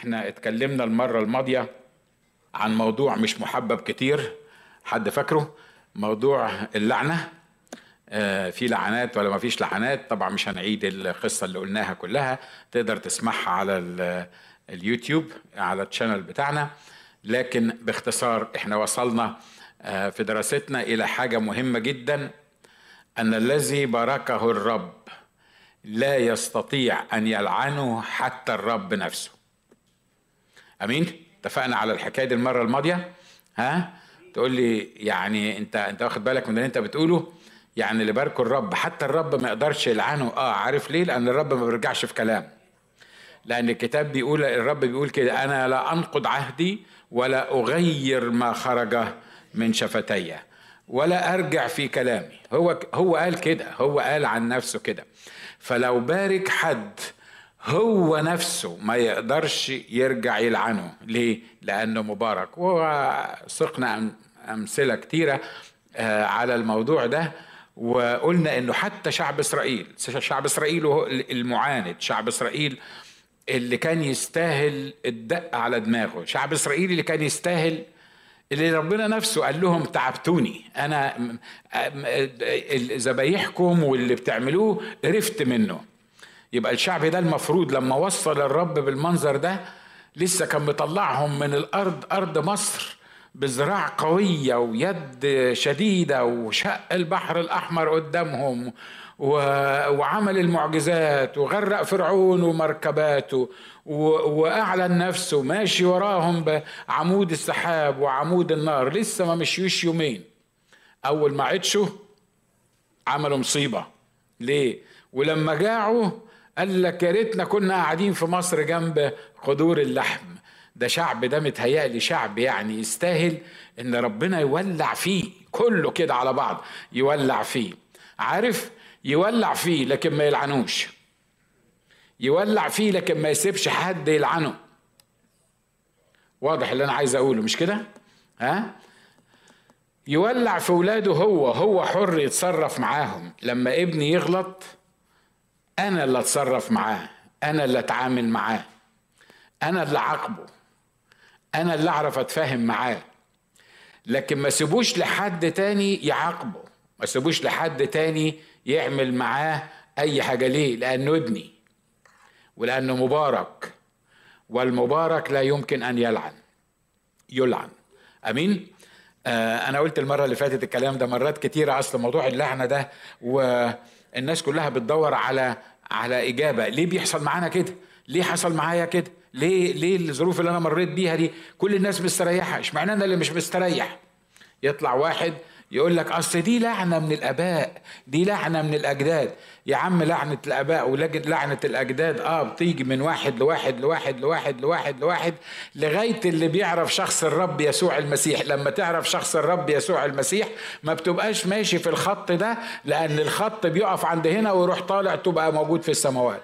إحنا اتكلمنا المرة الماضية عن موضوع مش محبب كتير. حد فاكره؟ موضوع اللعنة. آه في لعنات ولا ما فيش لعنات؟ طبعا مش هنعيد القصة اللي قلناها كلها. تقدر تسمعها على اليوتيوب على الشانل بتاعنا. لكن باختصار إحنا وصلنا آه في دراستنا إلى حاجة مهمة جدا. أن الذي باركه الرب لا يستطيع أن يلعنه حتى الرب نفسه. أمين؟ اتفقنا على الحكاية دي المرة الماضية؟ ها؟ تقول لي يعني انت أنت واخد بالك من اللي أنت بتقوله؟ يعني اللي باركه الرب حتى الرب ما يقدرش يلعنه. آه عارف ليه؟ لأن الرب ما بيرجعش في كلام. لأن الكتاب بيقول الرب بيقول كده أنا لا أنقض عهدي ولا أغير ما خرج من شفتي ولا أرجع في كلامي. هو هو قال كده هو قال عن نفسه كده. فلو بارك حد هو نفسه ما يقدرش يرجع يلعنه. ليه؟ لأنه مبارك. وسقنا أمثلة كتيرة على الموضوع ده. وقلنا إنه حتى شعب إسرائيل شعب إسرائيل هو المعاند شعب إسرائيل اللي كان يستاهل الدق على دماغه. شعب إسرائيل اللي كان يستاهل اللي ربنا نفسه قال لهم تعبتوني. أنا ذبايحكم واللي بتعملوه قرفت منه. يبقى الشعب ده المفروض لما وصل الرب بالمنظر ده لسه كان مطلعهم من الأرض أرض مصر بذراع قوية ويد شديدة وشق البحر الأحمر قدامهم وعمل المعجزات وغرق فرعون ومركباته وأعلن نفسه ماشي وراهم بعمود السحاب وعمود النار. لسه ما مشيوش يومين. أول ما عطشوا عملوا مصيبة. ليه؟ ولما جاعوا قال لك يا ريتنا كنا قاعدين في مصر جنب قدور اللحم. ده شعب ده متهيألي شعب يعني يستاهل إن ربنا يولع فيه كله كده على بعض يولع فيه. عارف؟ يولع فيه لكن ما يلعنوش. يولع فيه لكن ما يسيبش حد يلعنه. واضح اللي أنا عايز أقوله مش كده؟ ها؟ يولع في ولاده هو هو حر يتصرف معاهم. لما ابني يغلط أنا اللي أتصرف معاه أنا اللي أتعامل معاه أنا اللي عاقبه أنا اللي أعرف أتفاهم معاه. لكن ما سيبوش لحد تاني يعاقبه ما سيبوش لحد تاني يعمل معاه أي حاجة. ليه؟ لأنه ابني ولأنه مبارك والمبارك لا يمكن أن يلعن. يلعن. أمين؟ آه أنا قلت المرة اللي فاتت الكلام ده مرات كتيرة أصل موضوع اللعنة ده والناس كلها بتدور على على إجابة. ليه بيحصل معانا كده؟ ليه حصل معايا كده؟ ليه ليه الظروف اللي أنا مريت بيها دي؟ كل الناس مستريحة. اشمعنى أنا اللي مش مستريح؟ يطلع واحد يقول لك أصل دي لعنة من الآباء دي لعنة من الأجداد. يا عم لعنة الآباء ولعنه الأجداد آه بتيجي من واحد لواحد لواحد لواحد لواحد لواحد لغاية اللي بيعرف شخص الرب يسوع المسيح. لما تعرف شخص الرب يسوع المسيح ما بتبقاش ماشي في الخط ده لأن الخط بيقف عند هنا ويروح طالع تبقى موجود في السماوات.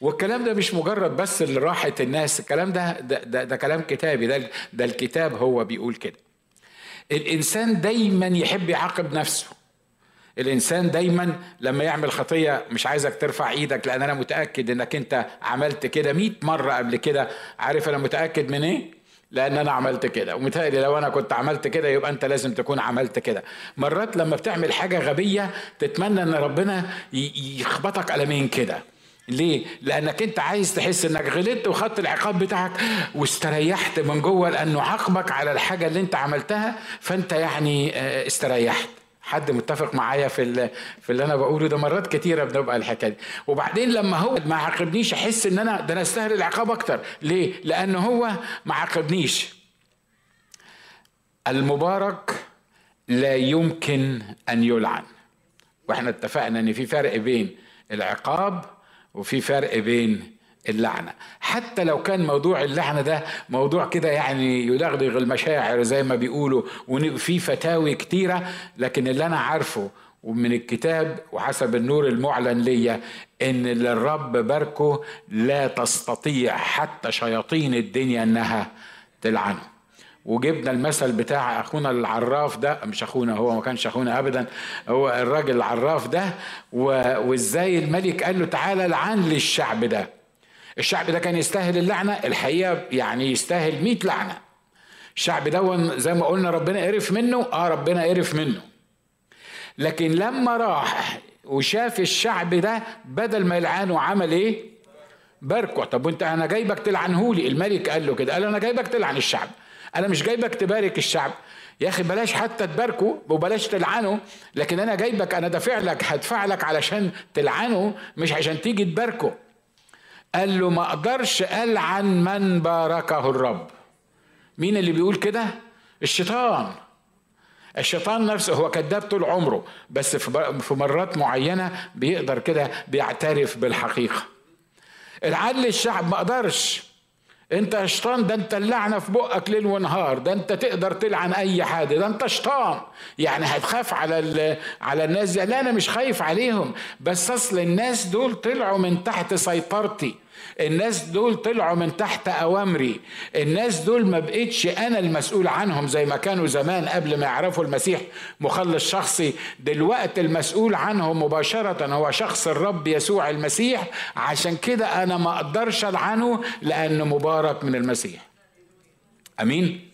والكلام ده مش مجرد بس لراحة الناس الكلام ده ده, ده, ده كلام كتابي. ده, ده الكتاب هو بيقول كده. الإنسان دايما يحب يعاقب نفسه. الإنسان دايما لما يعمل خطية مش عايزك ترفع إيدك لأن أنا متأكد إنك أنت عملت كده مئة مرة قبل كده. عارف أنا متأكد من إيه؟ لأن أنا عملت كده. ومتهيألي لو أنا كنت عملت كده يبقى أنت لازم تكون عملت كده. مرات لما بتعمل حاجة غبية تتمنى إن ربنا يخبطك قلمين كده. ليه؟ لأنك أنت عايز تحس إنك غلطت وخدت العقاب بتاعك واستريحت من جوه لأنه عاقبك على الحاجة اللي أنت عملتها فأنت يعني استريحت. حد متفق معايا في في اللي أنا بقوله ده؟ مرات كتيرة بنبقى الحكاية دي. وبعدين لما هو ما عاقبنيش أحس إن أنا ده أنا أستاهل العقاب أكتر. ليه؟ لأن هو ما عاقبنيش. المبارك لا يمكن أن يلعن. وإحنا اتفقنا إن في فرق بين العقاب وفي فرق بين اللعنة. حتى لو كان موضوع اللعنة ده موضوع كده يعني يدغدغ المشاعر زي ما بيقولوا وفي فتاوي كتيرة لكن اللي أنا عارفه ومن الكتاب وحسب النور المعلن ليا إن اللي الرب باركه لا تستطيع حتى شياطين الدنيا إنها تلعنه. وجبنا المثل بتاع أخونا العراف ده مش أخونا هو ما كانش أخونا ابدا هو الراجل العراف ده وإزاي الملك قال له تعالى لعن لي الشعب ده. الشعب ده كان يستاهل اللعنة الحقيقة يعني يستاهل مئة لعنة. الشعب ده زي ما قلنا ربنا قرف منه آه ربنا قرف منه. لكن لما راح وشاف الشعب ده بدل ما يلعنه عمل إيه؟ باركه طب وأنت أنا جايبك تلعنهولي. الملك قال له كده قال أنا جايبك تلعن الشعب. أنا مش جايبك تبارك الشعب. يا أخي بلاش حتى تباركه وبلاش تلعنه لكن أنا جايبك أنا دافع لك هدفع لك علشان تلعنه مش عشان تيجي تباركه قال له ما أقدرش ألعن من باركه الرب. مين اللي بيقول كده؟ الشيطان. الشيطان نفسه هو كذاب طول عمره بس في مرات معينة بيقدر كده بيعترف بالحقيقة. العدل الشعب ما قدرش انت شيطان ده انت اللعنة في بقك ليل ونهار ده انت تقدر تلعن أي حد ده انت شيطان يعني هتخاف على على الناس دي. لا أنا مش خايف عليهم. بس أصل الناس دول طلعوا من تحت سيطرتي. الناس دول طلعوا من تحت أوامري. الناس دول ما بقتش أنا المسؤول عنهم زي ما كانوا زمان قبل ما يعرفوا المسيح مخلص شخصي. دلوقتي المسؤول عنهم مباشرة هو شخص الرب يسوع المسيح. عشان كده أنا ما أقدرش ألعنه لأنه مبارك من المسيح. أمين؟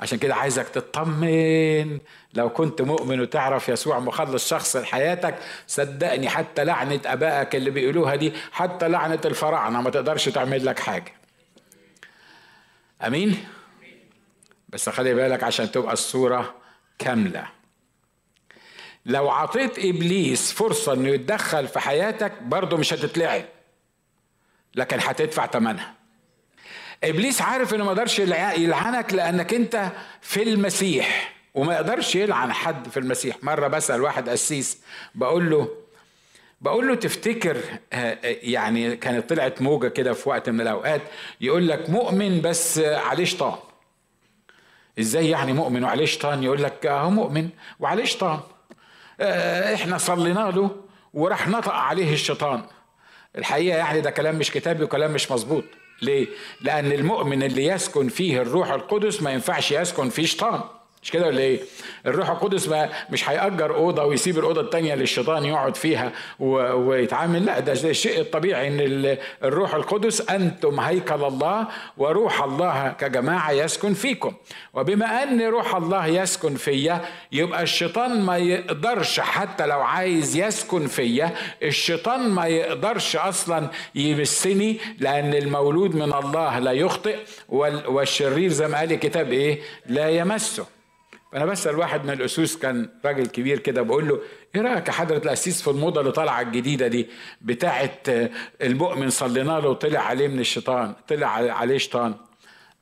عشان كده عايزك تطمن. لو كنت مؤمن وتعرف يسوع مخلص شخص لحياتك صدقني حتى لعنة أبائك اللي بيقولوها دي حتى لعنة الفراعنة ما تقدرش تعمل لك حاجة. أمين؟ بس خلي بالك عشان تبقى الصورة كاملة. لو عطيت إبليس فرصة إنه يتدخل في حياتك برضه مش هتتلعب. لكن هتدفع ثمنها إبليس عارف إنه ما يقدرش يلعنك لأنك أنت في المسيح وما يقدرش يلعن حد في المسيح. مرة بسأل واحد قسيس بقول له بقول له تفتكر يعني كانت طلعت موجة كده في وقت من الأوقات يقول لك مؤمن بس عليه شيطان. إزاي يعني مؤمن وعليه شيطان؟ يقول لك هو مؤمن وعليه شيطان. إحنا صلينا له وراح نطق عليه الشيطان. الحقيقة يعني ده كلام مش كتابي وكلام مش مظبوط. ليه؟ لأن المؤمن اللي يسكن فيه الروح القدس ما ينفعش يسكن فيه شيطان مش كده ولا إيه؟ الروح القدس ما مش هيأجر أوضة ويسيب الأوضة التانية للشيطان يقعد فيها ويتعامل. لا ده الشيء الطبيعي إن الروح القدس أنتم هيكل الله وروح الله كجماعة يسكن فيكم. وبما أن روح الله يسكن فيا يبقى الشيطان ما يقدرش حتى لو عايز يسكن فيا الشيطان ما يقدرش أصلا يمسني لأن المولود من الله لا يخطئ والشرير زي ما قال الكتاب إيه؟ لا يمسه. أنا بسأل واحد من الأسوس كان راجل كبير كده بقول له إيه رأيك يا حضرة الأسيس في الموضة اللي طالعة الجديدة دي بتاعه المؤمن صلينا له وطلع عليه من الشيطان طلع عليه شيطان؟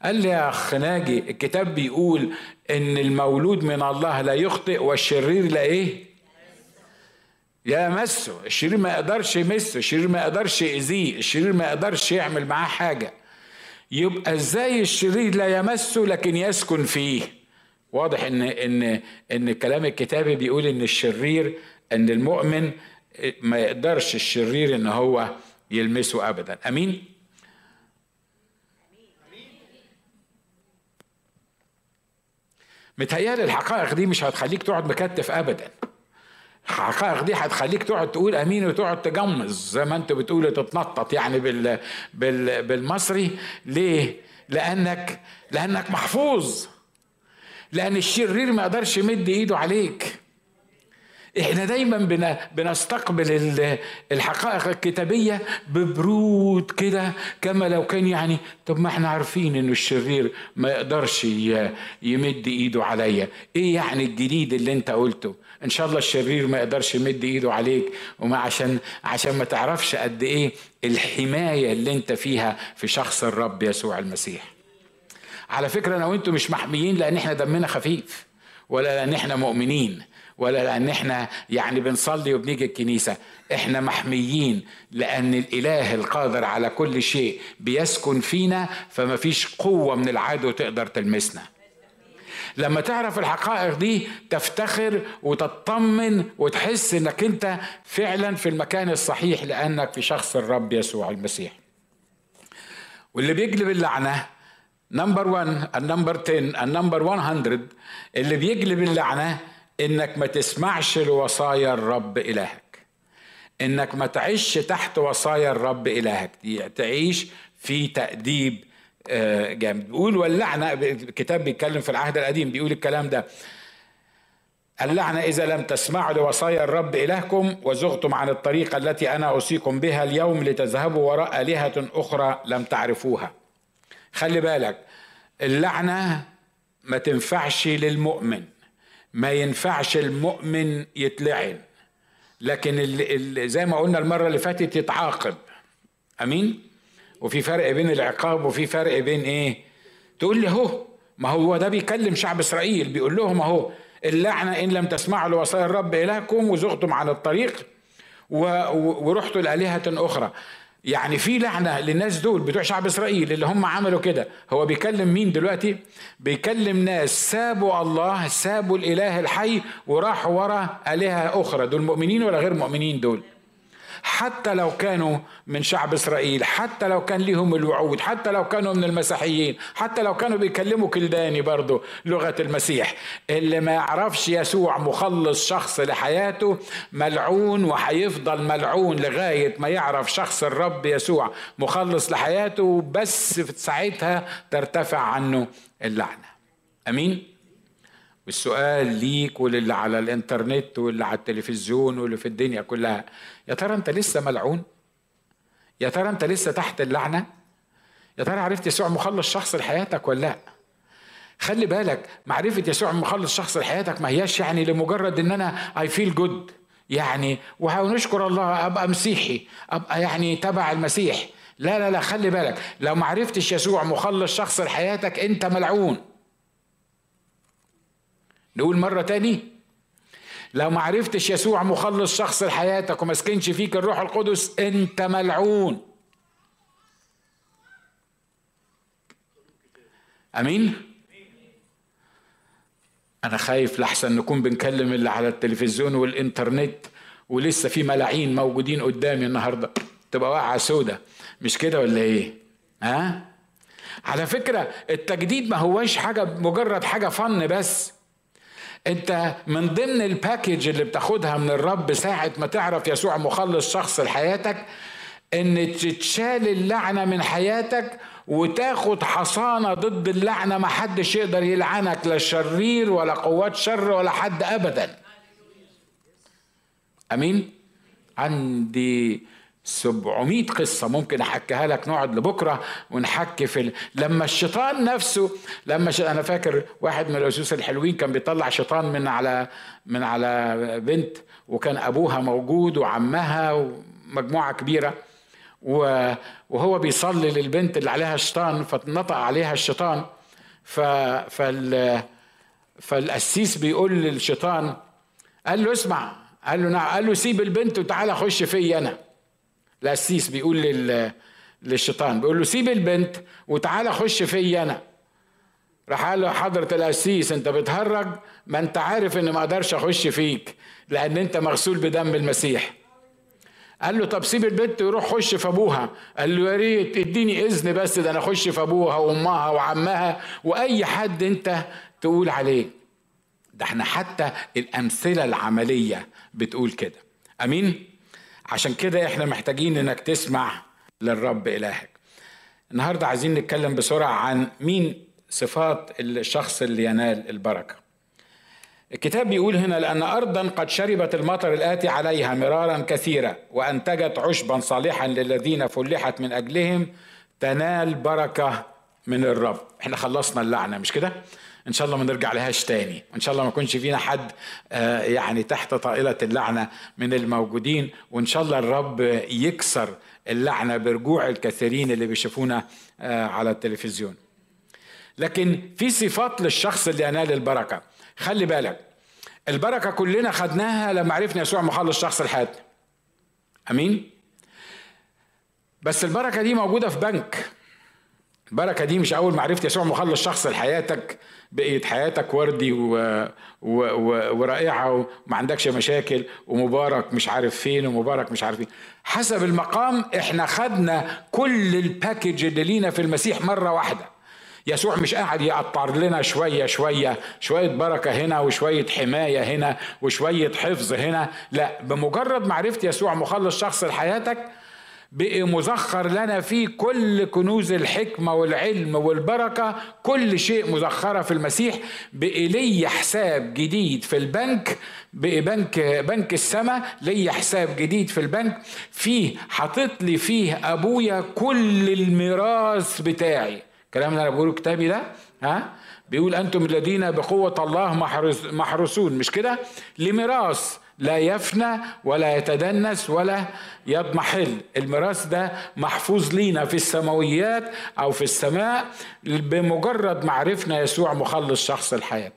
قال لي يا أخ ناجي الكتاب بيقول إن المولود من الله لا يخطئ والشرير لا إيه؟ يا مسه الشرير ما يقدرش يمسه الشرير ما يقدرش يأذيه الشرير ما يقدرش يعمل معاه حاجة. يبقى إزاي الشرير لا يمسه لكن يسكن فيه؟ واضح إن إن إن الكلام الكتابي بيقول إن الشرير إن المؤمن ما يقدرش الشرير إن هو يلمسه ابدا. أمين؟ متهيألي الحقائق دي مش هتخليك تقعد مكتف ابدا. الحقائق دي هتخليك تقعد تقول أمين وتقعد تجمز زي ما أنت بتقول تتنطط يعني بال بال بالمصري. ليه؟ لأنك لأنك محفوظ. لأن الشرير ما يقدرش يمد إيده عليك. إحنا دايما بنستقبل الحقائق الكتابية ببرود كده كما لو كان يعني طب ما إحنا عارفين إنه الشرير ما يقدرش يمد إيده عليا. إيه يعني الجديد اللي أنت قلته؟ إن شاء الله الشرير ما يقدرش يمد إيده عليك. وما عشان عشان ما تعرفش قد إيه الحماية اللي أنت فيها في شخص الرب يسوع المسيح. على فكرة أنا وأنتم مش محميين لأن إحنا دمنا خفيف ولا لأن إحنا مؤمنين ولا لأن إحنا يعني بنصلي وبنيجي الكنيسة. إحنا محميين لأن الإله القادر على كل شيء بيسكن فينا فما فيش قوة من العدو تقدر تلمسنا. لما تعرف الحقائق دي تفتخر وتطمن وتحس إنك أنت فعلا في المكان الصحيح لأنك في شخص الرب يسوع المسيح. واللي بيجلب اللعنة number 1 الـ number 10 الـ number 100 اللي بيجلب اللعنة إنك ما تسمعش لوصايا الرب إلهك. إنك ما تعيش تحت وصايا الرب إلهك. تعيش في تأديب آه، جامد. بيقول واللعنة الكتاب بيتكلم في العهد القديم بيقول الكلام ده. اللعنة إذا لم تسمعوا لوصايا الرب إلهكم وزغتم عن الطريقة التي أنا أوصيكم بها اليوم لتذهبوا وراء آلهة أخرى لم تعرفوها. خلي بالك اللعنة ما تنفعش للمؤمن ما ينفعش المؤمن يتلعن لكن اللي زي ما قلنا المرة اللي فاتت يتعاقب. أمين؟ وفي فرق بين العقاب وفي فرق بين إيه؟ تقول لي هو ما هو ده بيكلم شعب إسرائيل بيقول لهم أهو اللعنة إن لم تسمعوا لوصايا الرب إلهكم وزغتم عن الطريق ورحتوا لآلهة أخرى. يعني في لعنة للناس دول بتوع شعب إسرائيل اللي هم عملوا كده. هو بيكلم مين دلوقتي؟ بيكلم ناس سابوا الله سابوا الإله الحي وراحوا ورا آلهة أخرى. دول مؤمنين ولا غير مؤمنين دول؟ حتى لو كانوا من شعب إسرائيل حتى لو كان لهم الوعود حتى لو كانوا من المسيحيين حتى لو كانوا بيكلموا كلداني برضه لغة المسيح. اللي ما يعرفش يسوع مخلص شخص لحياته ملعون وهيفضل ملعون لغاية ما يعرف شخص الرب يسوع مخلص لحياته بس في ساعتها ترتفع عنه اللعنة. أمين؟ والسؤال ليك وللي على الإنترنت واللي على التلفزيون واللي في الدنيا كلها. يا ترى انت لسه ملعون؟ يا ترى انت لسه تحت اللعنة؟ يا ترى عرفت يسوع مخلص شخص لحياتك ولا لأ؟ خلي بالك معرفة يسوع مخلص شخص لحياتك ما هياش يعني لمجرد إن أنا اي فيل جود يعني ونشكر الله أبقى مسيحي أبقى يعني تبع المسيح. لا لا لا خلي بالك. لو ما عرفتش يسوع مخلص شخص لحياتك أنت ملعون. نقول مرة تاني. لو ما عرفتش يسوع مخلص شخص لحياتك وما سكنش فيك الروح القدس انت ملعون. أمين؟ أنا خايف لحسن نكون بنكلم اللي على التلفزيون والإنترنت ولسه في ملاعين موجودين قدامي النهارده. تبقى واقعة سودة. مش كده ولا إيه؟ ها؟ على فكرة التجديد ما هواش حاجة مجرد حاجة فن بس. انت من ضمن الباكج اللي بتاخدها من الرب ساعة ما تعرف يسوع مخلص شخص لحياتك إن تتشال اللعنة من حياتك وتاخد حصانة ضد اللعنة ما حدش يقدر يلعنك لا شرير ولا قوات شر ولا حد ابدا. أمين؟ عندي 700 قصة ممكن أحكيها لك نقعد لبكرة ونحكي في ال... لما الشيطان نفسه لما ش... أنا فاكر واحد من الأسوس الحلوين كان بيطلع شيطان من على من على بنت وكان أبوها موجود وعمها ومجموعة كبيرة و... وهو بيصلي للبنت اللي عليها الشيطان فنطق عليها الشيطان ف... فال... فالقسيس بيقول للشيطان قال له اسمع قال له نعم قال له سيب البنت وتعالى خش فيا أنا. القسيس بيقول لل... للشيطان بيقول له سيب البنت وتعالى خش فيا أنا. راح قال له حضرة القسيس أنت بتهرج؟ ما أنت عارف ان ما أقدرش أخش فيك لأن أنت مغسول بدم المسيح. قال له طب سيب البنت وروح خش في أبوها. قال له يا ريت اديني إذن بس ده أنا أخش في أبوها وأمها وعمها وأي حد أنت تقول عليه. ده إحنا حتى الأمثلة العملية بتقول كده. أمين؟ عشان كده إحنا محتاجين انك تسمع للرب إلهك. النهارده عايزين نتكلم بسرعة عن مين صفات الشخص اللي ينال البركة. الكتاب بيقول هنا لأن أرضا قد شربت المطر الآتي عليها مرارا كثيرا وأنتجت عشبا صالحا للذين فلحت من أجلهم تنال بركة من الرب. إحنا خلصنا اللعنة مش كده؟ إن شاء الله ما نرجع لهاش تاني. ان شاء الله ما يكونش فينا حد آه، يعني تحت طائلة اللعنة من الموجودين. وإن شاء الله الرب يكسر اللعنة برجوع الكثيرين اللي بيشوفونا آه، على التلفزيون. لكن في صفات للشخص اللي ينال البركة. خلي بالك البركة كلنا خدناها لما عرفنا يسوع مخلص شخص لحياتنا أمين؟ بس البركة دي موجودة في بنك. البركة دي مش أول ما عرفت يسوع مخلص شخص لحياتك بقيت حياتك وردي و... و... و... ورائعة وما عندكش مشاكل ومبارك مش عارف فين ومبارك مش عارف فين. حسب المقام إحنا خدنا كل الباكج اللي لينا في المسيح مرة واحدة. يسوع مش قاعد يقطر لنا شوية شوية شوية بركة هنا وشوية حماية هنا وشوية حفظ هنا لا بمجرد معرفة يسوع مخلص شخص لحياتك بقي مزخر لنا فيه كل كنوز الحكمة والعلم والبركة كل شيء مزخرة في المسيح. بقي لي حساب جديد في البنك بقي بنك بنك السماء لي حساب جديد في البنك. فيه حاطط لي فيه أبويا كل الميراث بتاعي. الكلام اللي أنا بقوله كتابي ده ها؟ بيقول أنتم الذين بقوة الله محروسون مش كده؟ لميراث. لا يفنى ولا يتدنس ولا يضمحل. الميراث ده محفوظ لينا في السماويات أو في السماء بمجرد معرفنا يسوع مخلص شخص الحياة.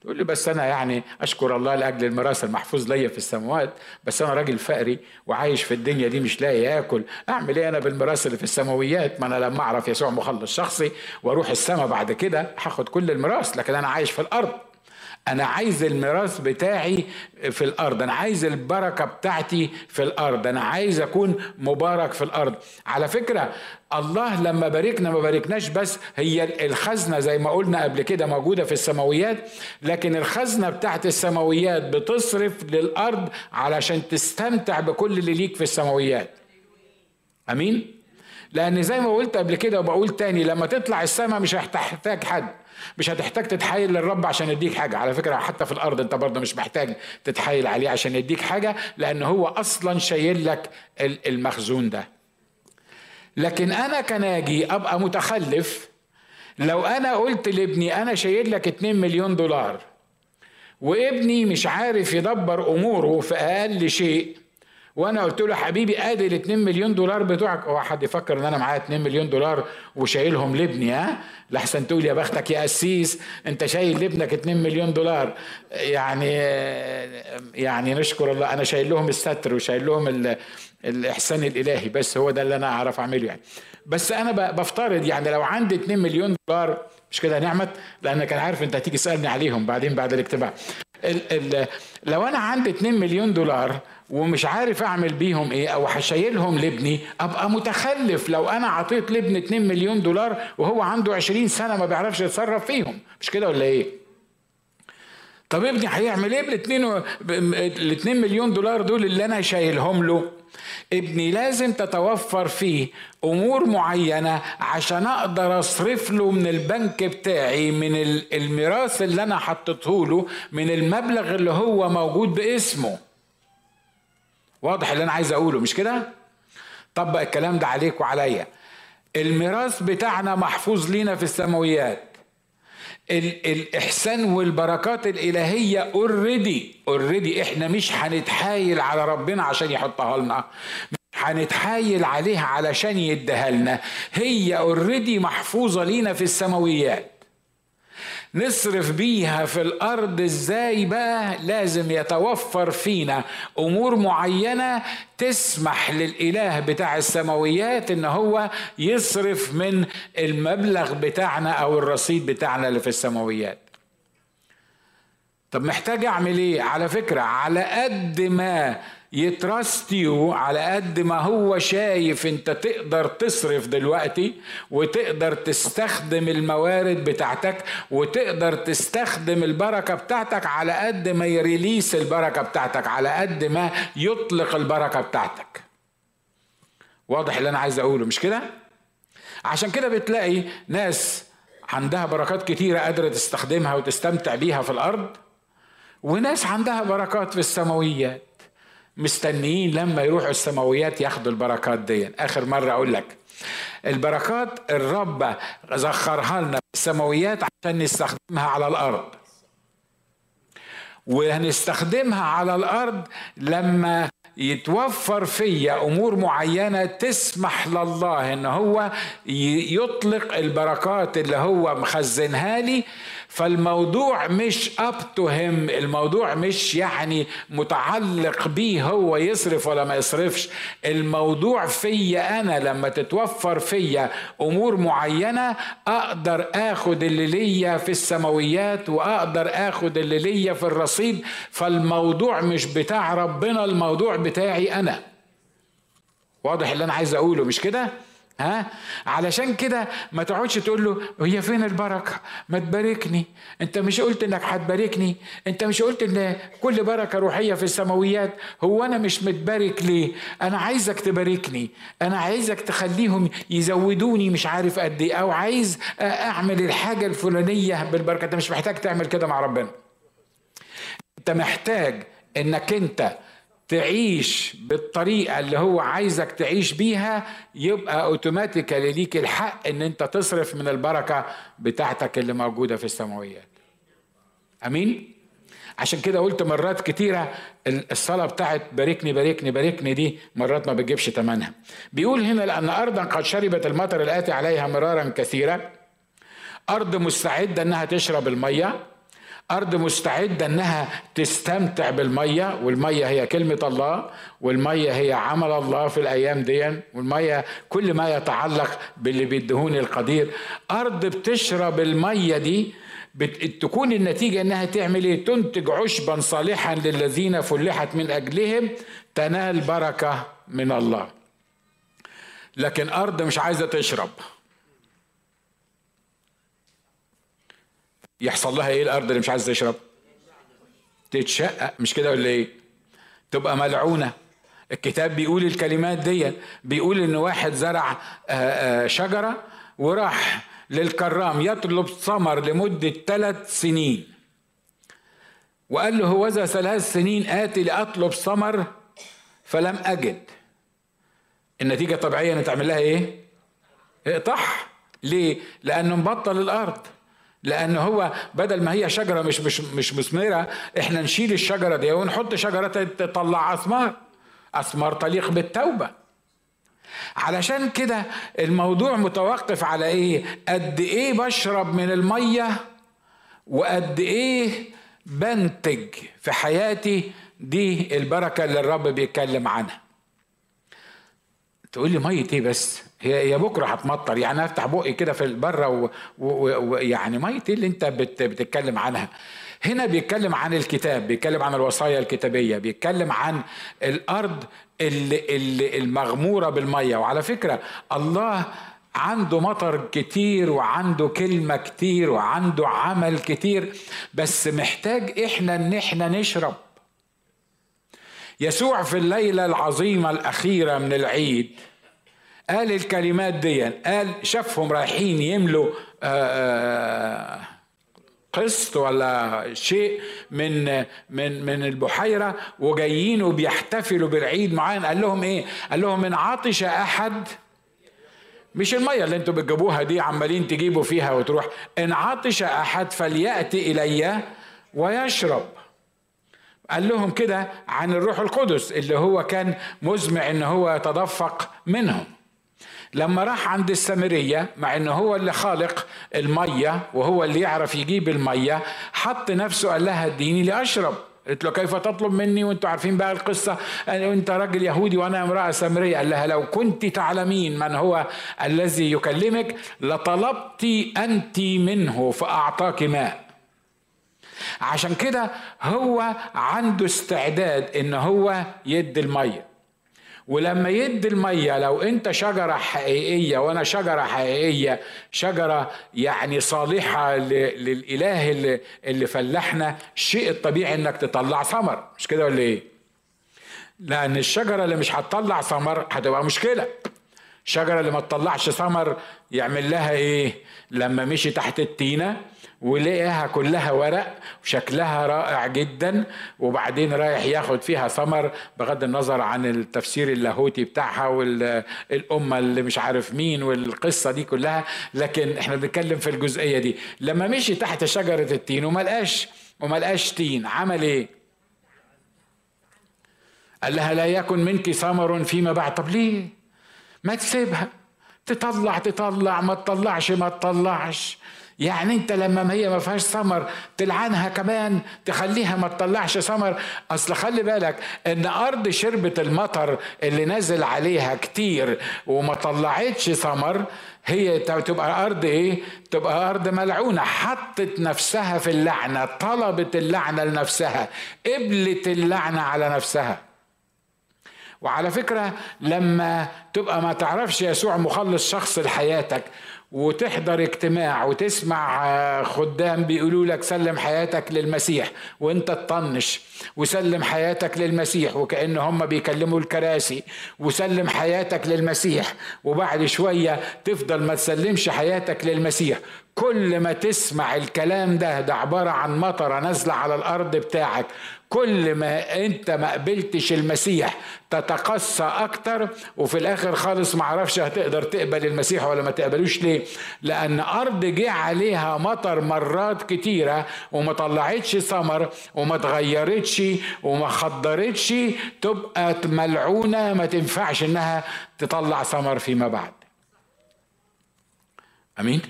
تقول لي بس أنا يعني أشكر الله لأجل الميراث المحفوظ ليا في السماوات بس أنا راجل فقري وعايش في الدنيا دي مش لاقي آكل. أعمل إيه أنا بالميراث اللي في السماويات؟ ما أنا لما أعرف يسوع مخلص شخصي وأروح السماء بعد كده هاخد كل الميراث لكن أنا عايش في الأرض. أنا عايز الميراث بتاعي في الأرض أنا عايز البركة بتاعتي في الأرض أنا عايز أكون مبارك في الأرض. على فكرة الله لما باركنا ما باركناش بس هي الخزنة زي ما قلنا قبل كده موجودة في السماويات لكن الخزنة بتاعت السماويات بتصرف للأرض علشان تستمتع بكل اللي ليك في السماويات. أمين؟ لأن زي ما قلت قبل كده وبقول تاني لما تطلع السماء مش هتحتاج حد. مش هتحتاج تتحايل للرب عشان يديك حاجة. على فكرة حتى في الأرض أنت برضه مش محتاج تتحايل عليه عشان يديك حاجة لأن هو أصلا شايل لك المخزون ده. لكن أنا كناجي أبقى متخلف. لو أنا قلت لابني أنا شايل لك 2 مليون دولار وابني مش عارف يدبر أموره في أقل شيء وأنا قلت له حبيبي ادي ال 2 مليون دولار بتوعك. هو حد يفكر ان أنا معايا 2 مليون دولار وشايلهم لابني ها؟ لحسن تقول يا بختك يا قسيس انت شايل لابنك 2 مليون دولار. يعني يعني نشكر الله. أنا شايل لهم الستر وشايل لهم الاحسان الالهي بس هو ده اللي أنا اعرف اعمله يعني. بس أنا بفترض يعني لو عندي 2 مليون دولار مش كده نعمت؟ لانك أنا عارف انت هتيجي تسألني عليهم بعدين بعد الاجتماع. ال ال لو أنا عندي 2 مليون دولار ومش عارف أعمل بيهم إيه أو هشيلهم لابني أبقى متخلف. لو أنا عطيت لابني 2 مليون دولار وهو عنده 20 سنة ما بيعرفش يتصرف فيهم. مش كده ولا إيه؟ طب ابني هيعمل إيه بال 2 مليون دولار دول اللي أنا شايلهم له؟ ابني لازم تتوفر فيه أمور معينة عشان أقدر أصرف له من البنك بتاعي من الميراث اللي أنا حطيته له من المبلغ اللي هو موجود باسمه. واضح اللي أنا عايز أقوله مش كده؟ طبق الكلام ده عليك وعليا. الميراث بتاعنا محفوظ لينا في السماويات. الإحسان والبركات الإلهية already already إحنا مش هنتحايل على ربنا عشان يحطها لنا. هنتحايل عليها علشان يديها لنا. هي already محفوظة لينا في السماويات. نصرف بيها في الأرض إزاي بقى؟ لازم يتوفر فينا أمور معينة تسمح للإله بتاع السماويات إن هو يصرف من المبلغ بتاعنا أو الرصيد بتاعنا اللي في السماويات. طب محتاج أعمل إيه؟ على فكرة على قد ما ي trust you على قد ما هو شايف انت تقدر تصرف دلوقتي وتقدر تستخدم الموارد بتاعتك وتقدر تستخدم البركة بتاعتك على قد ما يريليس البركة بتاعتك على قد ما يطلق البركة بتاعتك. واضح اللي أنا عايز أقوله مش كده؟ عشان كده بتلاقي ناس عندها بركات كتيرة قادرة تستخدمها وتستمتع بيها في الأرض وناس عندها بركات في السماويات مستنيين لما يروحوا السماويات ياخدوا البركات دي. آخر مرة أقول لك البركات الرب ذخرها لنا السماويات عشان نستخدمها على الأرض. وهنستخدمها على الأرض لما يتوفر فيا أمور معينة تسمح لله إن هو يطلق البركات اللي هو مخزنها لي فالموضوع مش up to Him الموضوع مش يعني متعلق بيه هو يصرف ولا ما يصرفش. الموضوع فيا أنا لما تتوفر فيا أمور معينة أقدر آخد اللي ليا في السماويات وأقدر آخد اللي ليا في الرصيد. فالموضوع مش بتاع ربنا الموضوع بتاعي أنا. واضح اللي أنا عايز أقوله مش كده؟ ها؟ علشان كده ما تقعدش تقول له هي فين البركة؟ ما تباركني. انت مش قلت انك هتباركني. انت مش قلت ان كل بركة روحية في السماويات. هو أنا مش متبارك ليه؟ أنا عايزك تباركني. أنا عايزك تخليهم يزودوني مش عارف قد إيه أو عايز أعمل الحاجة الفلانية بالبركة. أنت مش محتاج تعمل كده مع ربنا. أنت محتاج إنك أنت تعيش بالطريقة اللي هو عايزك تعيش بيها يبقى اوتوماتيكالي ليك الحق إن أنت تصرف من البركة بتاعتك اللي موجودة في السماويات. أمين؟ عشان كده قلت مرات كتيرة الصلاة بتاعت باركني باركني باركني دي مرات ما بتجيبش تمنها. بيقول هنا لأن أرضا قد شربت المطر الآتي عليها مرارا كثيرا أرض مستعدة أنها تشرب المية أرض مستعدة أنها تستمتع بالمية والمية هي كلمة الله والمية هي عمل الله في الأيام دي والمية كل ما يتعلق باللي بيدهون القدير. أرض بتشرب المية دي تكون النتيجة إنها تعمل إيه؟ تنتج عشبا صالحا للذين فلحت من أجلهم تنال بركة من الله. لكن أرض مش عايزة تشرب. يحصل لها إيه الأرض اللي مش عايزه تشرب؟ تتشقق مش كده ولا إيه؟ تبقى ملعونة. الكتاب بيقول الكلمات دي بيقول إن واحد زرع شجرة وراح للكرام يطلب ثمر لمدة ثلاث سنين. وقال له هوذا ثلاث سنين آتي لأطلب ثمر فلم أجد. النتيجة الطبيعية أن تعمل لها إيه؟ اقطعها. ليه؟ لأنه مبطل الأرض. لأن هو بدل ما هي شجرة مش مش مش مثمرة إحنا نشيل الشجرة دي ونحط شجرة تطلع أثمار. أثمار تليق بالتوبة. علشان كده الموضوع متوقف على إيه؟ قد إيه بشرب من المية وقد إيه بنتج في حياتي؟ دي البركة اللي الرب بيتكلم عنها. تقول لي مية إيه بس؟ هي هي بكرة هتمطر. يعني أفتح بقي كده في بره ويعني مية إيه اللي أنت بت بتتكلم عنها؟ هنا بيتكلم عن الكتاب بيتكلم عن الوصايا الكتابية بيتكلم عن الأرض اللي, اللي المغمورة بالمية. وعلى فكرة الله عنده مطر كتير وعنده كلمة كتير وعنده عمل كتير بس محتاج إحنا إن إحنا نشرب. يسوع في الليلة العظيمة الأخيرة من العيد. قال الكلمات دي قال شافهم رايحين يملوا قسط ولا شيء من من من البحيرة وجايين وبيحتفلوا بالعيد معين قال لهم إيه؟ قال لهم إن عطش أحد مش المية اللي أنتوا بتجيبوها دي عمالين تجيبوا فيها وتروح. إن عطش أحد فليأتي إلي ويشرب. قال لهم كده عن الروح القدس اللي هو كان مزمع إن هو يتدفق منهم. لما راح عند السامرية مع انه هو اللي خالق المية وهو اللي يعرف يجيب المية حط نفسه قال لها اديني لأشرب. قلت له كيف تطلب مني وأنتم عارفين بقى القصة؟ انت راجل يهودي وأنا امرأة سامرية. قال لها لو كنت تعلمين من هو الذي يكلمك لطلبت أنت منه فأعطاك ماء. عشان كده هو عنده استعداد إن هو يدي المية ولما يدي المية لو أنت شجرة حقيقية وأنا شجرة حقيقية شجرة يعني صالحة للإله اللي, اللي فلحنا الشيء الطبيعي إنك تطلع ثمر مش كده ولا إيه؟ لأن الشجرة اللي مش هتطلع ثمر هتبقى مشكلة الشجره اللي ما تطلعش ثمر يعمل لها إيه؟ لما مشي تحت التينة ولقاها كلها ورق وشكلها رائع جدا وبعدين رايح ياخد فيها ثمر بغض النظر عن التفسير اللاهوتي بتاعها والأمة اللي مش عارف مين والقصة دي كلها. لكن إحنا بنتكلم في الجزئية دي. لما مشي تحت شجرة التين وما لقاش وما لقاش تين عمل إيه؟ قال لها لا يكن منك ثمر فيما بعد. طب ليه؟ ما تسيبها. تطلع تطلع ما تطلعش ما تطلعش. يعني انت لما ما هي ما فيهاش ثمر تلعنها كمان تخليها ما تطلعش ثمر. اصل خلي بالك ان ارض شربت المطر اللي نزل عليها كتير وما طلعتش ثمر هي تبقى ارض إيه؟ تبقى ارض ملعونة. حطت نفسها في اللعنة طلبت اللعنة لنفسها قبلت اللعنة على نفسها. وعلى فكرة لما تبقى ما تعرفش يسوع مخلص شخص لحياتك وتحضر اجتماع وتسمع آه، خدام بيقولوا لك سلم حياتك للمسيح وانت تطنش وسلم حياتك للمسيح وكأن هم بيكلموا الكراسي وسلم حياتك للمسيح وبعد شوية تفضل ما تسلمش حياتك للمسيح. كل ما تسمع الكلام ده ده عبارة عن مطرة نازلة على الأرض بتاعك. كل ما انت ما قبلتش المسيح تتقصى أكتر وفي الآخر خالص ما عرفش هتقدر تقبل المسيح ولا ما تقبلوش ليه. لأن أرض جه عليها مطر مرات كتيرة وما طلعتش ثمر وما اتغيرتش وما خضرتش تبقى ملعونة ما تنفعش إنها تطلع ثمر فيما بعد. آمين؟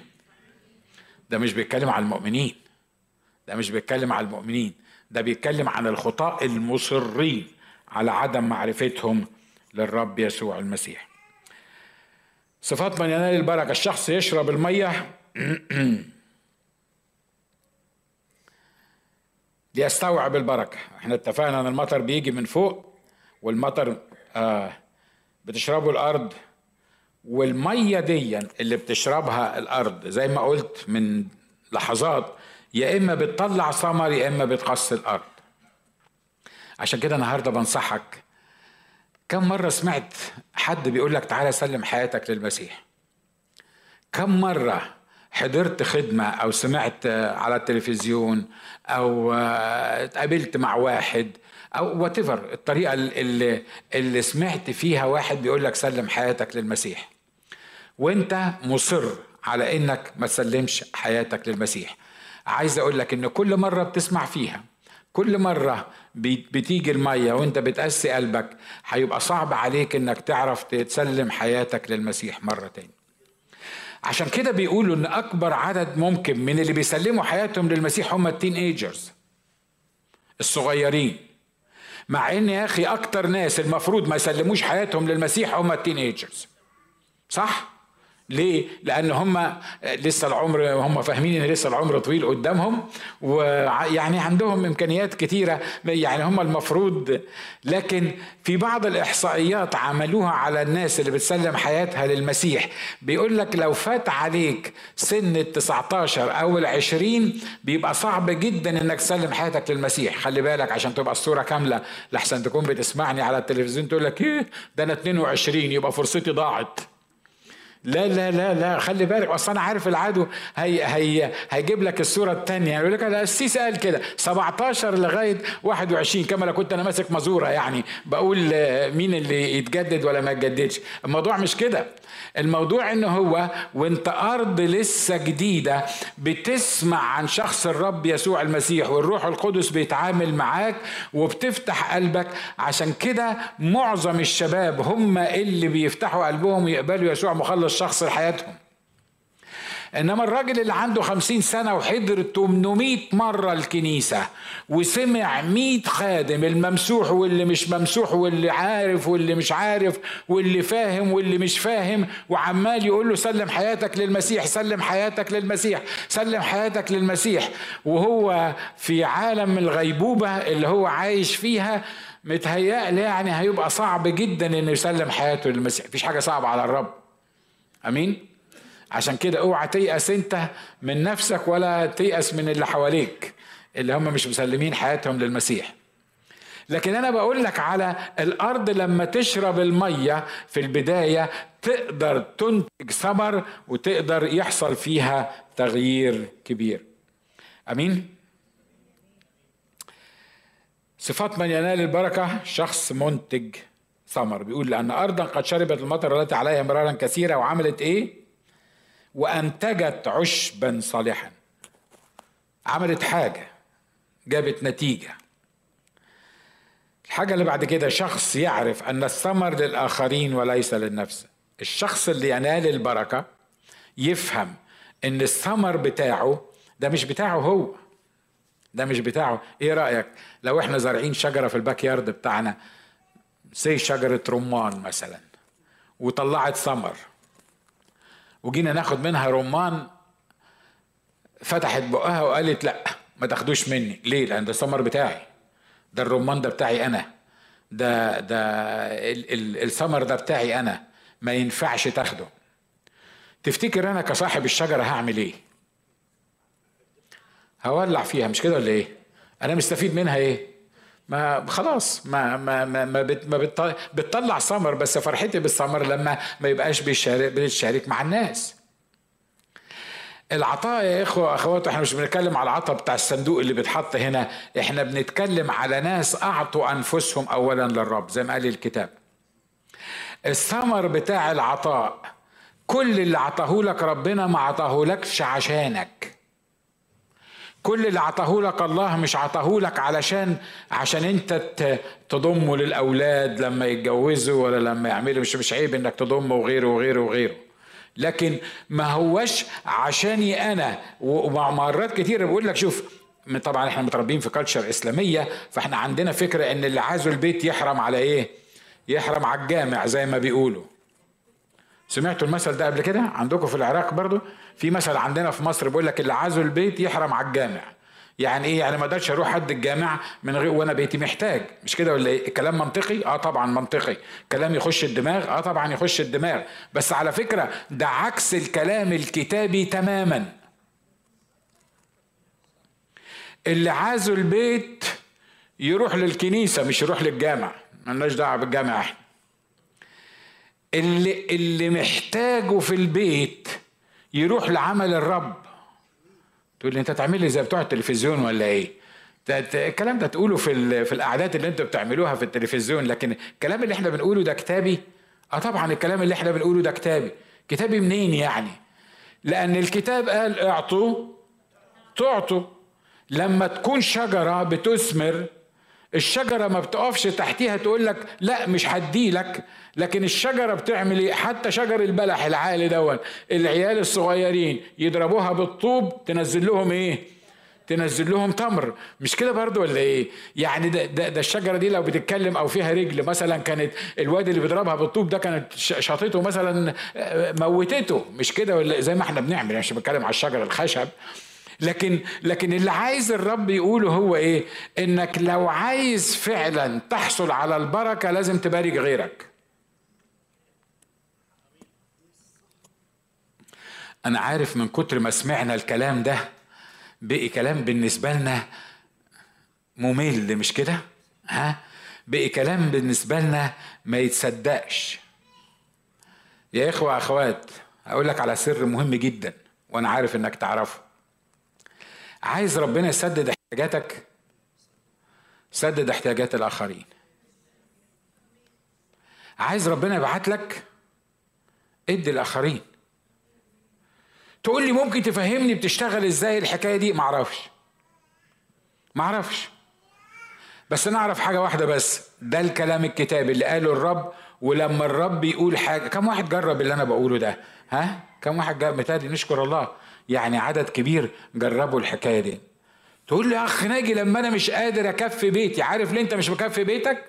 ده مش بيتكلم على المؤمنين. ده مش بيتكلم على المؤمنين. ده بيتكلم عن الخطاء المصرين على عدم معرفتهم للرب يسوع المسيح. صفات من ينال البركة. الشخص يشرب المية. ليستوعب البركة. إحنا اتفقنا ان المطر بيجي من فوق والمطر آه بتشربه الأرض والمية دي اللي بتشربها الأرض. زي ما قلت من لحظات يا إما بتطلع ثمر يا إما بتقص الأرض. عشان كده النهارده بنصحك. كم مرة سمعت حد بيقول لك تعالى سلم حياتك للمسيح؟ كم مرة حضرت خدمة أو سمعت على التلفزيون أو اتقابلت مع واحد أو واتيفر الطريقة اللي, اللي سمعت فيها واحد بيقول لك سلم حياتك للمسيح. وأنت مصر على إنك ما تسلمش حياتك للمسيح. عايز أقول لك إن كل مرة بتسمع فيها كل مرة بتيجي المية وأنت بتقسي قلبك هيبقى صعب عليك إنك تعرف تسلم حياتك للمسيح مرة تاني. عشان كده بيقولوا إن أكبر عدد ممكن من اللي بيسلموا حياتهم للمسيح هم ال teenagers الصغيرين. مع إن يا أخي أكتر ناس المفروض ما يسلموش حياتهم للمسيح هم ال teenagers صح؟ ليه؟ لأن هم لسه العمر هم فاهمين إن لسه العمر طويل قدامهم ويعني عندهم إمكانيات كتيرة يعني هم المفروض. لكن في بعض الإحصائيات عملوها على الناس اللي بتسلم حياتها للمسيح. بيقول لك لو فات عليك سن ال 19 أو ال 20 بيبقى صعب جدا إنك تسلم حياتك للمسيح. خلي بالك عشان تبقى الصورة كاملة لحسن تكون بتسمعني على التلفزيون تقول لك إيه؟ ده أنا 22 يبقى فرصتي ضاعت. لا لا لا لا خلي بالك. أصل أنا عارف العدو هي هي هيجيب لك الصورة الثانية يقول لك السيسي قال كده. 17 لغاية 21 كما لو كنت أنا ماسك مزورة يعني بقول مين اللي يتجدد ولا ما يتجددش. الموضوع مش كده. الموضوع ان هو وانت ارض لسه جديدة بتسمع عن شخص الرب يسوع المسيح والروح القدس بيتعامل معاك وبتفتح قلبك. عشان كده معظم الشباب هم اللي بيفتحوا قلبهم يقبلوا يسوع مخلص شخص لحياتهم. إنما الراجل اللي عنده خمسين سنة وحضر 800 مرة الكنيسة وسمع 100 خادم الممسوح واللي مش ممسوح واللي عارف واللي مش عارف واللي فاهم واللي مش فاهم وعمال يقول له سلم حياتك للمسيح سلم حياتك للمسيح سلم حياتك للمسيح. وهو في عالم الغيبوبة اللي هو عايش فيها متهيألي يعني هيبقى صعب جدا إنه يسلم حياته للمسيح. مفيش حاجة صعبة على الرب. آمين؟ عشان كده اوعى تيأس انت من نفسك ولا تيأس من اللي حواليك اللي هم مش مسلمين حياتهم للمسيح. لكن أنا بقول لك على الأرض لما تشرب المية في البداية تقدر تنتج ثمر وتقدر يحصل فيها تغيير كبير. أمين؟ صفات من ينال البركة شخص منتج ثمر. بيقول لأن ارضا قد شربت المطر التي عليها مرارا كثيرة وعملت إيه؟ وأنتجت عشبا صالحا. عملت حاجة جابت نتيجة. الحاجة اللي بعد كده شخص يعرف أن الثمر للآخرين وليس للنفس. الشخص اللي ينال البركة يفهم إن الثمر بتاعه ده مش بتاعه هو. ده مش بتاعه. إيه رأيك؟ لو إحنا زارعين شجرة في الباك يارد بتاعنا زي شجرة رمان مثلا وطلعت ثمر. وجينا ناخد منها رمان فتحت بقها وقالت لا ما تاخدوش مني. ليه؟ لأن ده الثمر بتاعي. ده الرمان ده بتاعي أنا. ده ده الثمر ده بتاعي أنا. ما ينفعش تاخده. تفتكر أنا كصاحب الشجرة هعمل إيه؟ هولع فيها مش كده ولا إيه؟ أنا مستفيد منها إيه؟ ما خلاص ما ما ما ما, بت ما بتطلع ثمر بس فرحتي بالثمر لما ما يبقاش بيشارك مع الناس. العطاء يا إخوة أخوات إحنا مش بنتكلم على العطاء بتاع الصندوق اللي بيتحط هنا. إحنا بنتكلم على ناس أعطوا أنفسهم اولا للرب زي ما قال الكتاب. الثمر بتاع العطاء كل اللي عطاه لك ربنا ما عطاه لكش عشانك. كل اللي عطاه لك الله مش عطاه لك علشان عشان انت تضمه للأولاد لما يتجوزوا ولا لما يعملوا مش مش عيب انك تضمه وغيره وغيره وغيره. لكن ما هوش عشاني أنا. ومرات كتير بقول لك شوف طبعا إحنا متربيين في كلتشر إسلامية فاحنا عندنا فكرة إن اللي عازوا البيت يحرم على إيه؟ يحرم على الجامع زي ما بيقولوا. سمعتوا المثل ده قبل كده؟ عندكم في العراق برضو في مثل عندنا في مصر بيقول لك اللي عازوا البيت يحرم على الجامع. يعني إيه؟ يعني ما أقدرش أروح حد الجامع من غير وأنا بيتي محتاج. مش كده ولا إيه؟ الكلام منطقي؟ آه طبعا منطقي. كلام يخش الدماغ؟ آه طبعا يخش الدماغ. بس على فكرة ده عكس الكلام الكتابي تماما. اللي عازوا البيت يروح للكنيسة مش يروح للجامع. ملناش دعوة بالجامع إحنا. اللي اللي محتاجه في البيت يروح لعمل الرب. تقول لي انت تعمل لي زي بتوع التلفزيون ولا إيه؟ الكلام ده تقوله في في الأعداد اللي أنتوا بتعملوها في التلفزيون لكن الكلام اللي إحنا بنقوله ده كتابي؟ آه طبعا الكلام اللي إحنا بنقوله ده كتابي. كتابي منين يعني؟ لأن الكتاب قال اعطوا تعطوا. لما تكون شجرة بتثمر الشجرة ما بتقفش تحتيها تقول لك لا مش هدي لك. لكن الشجرة بتعمل إيه؟ حتى شجر البلح العالي دون العيال الصغيرين يضربوها بالطوب تنزل لهم إيه؟ تنزل لهم تمر. مش كده برضو ولا إيه؟ يعني ده, ده, ده الشجرة دي لو بتتكلم أو فيها رجل مثلا كانت الواد اللي بيضربها بالطوب ده كانت شاطته مثلا آه، موتته. مش كده ولا زي ما إحنا بنعمل مش بتكلم على الشجر الخشب. لكن لكن اللي عايز الرب يقوله هو إيه؟ إنك لو عايز فعلا تحصل على البركة لازم تبارك غيرك. أنا عارف من كتر ما سمعنا الكلام ده بقي كلام بالنسبة لنا ممل مش كده؟ ها؟ بقي كلام بالنسبة لنا ما يتصدقش. يا إخوة أخوات أقول لك على سر مهم جدا وأنا عارف إنك تعرفه. عايز ربنا يسدد احتياجاتك سدد احتياجات الآخرين. عايز ربنا يبعت لك ادي الآخرين. تقول لي ممكن تفهمني بتشتغل إزاي الحكاية دي؟ معرفش. معرفش. بس أنا أعرف حاجة واحدة بس ده الكلام الكتابي اللي قاله الرب ولما الرب يقول حاجة كم واحد جرب اللي أنا بقوله ده؟ ها؟ كم واحد جرب؟ متهيألي نشكر الله. يعني عدد كبير جربوا الحكاية دي. تقول لي يا أخ ناجي لما أنا مش قادر أكفي بيتي عارف ليه أنت مش مكفي بيتك؟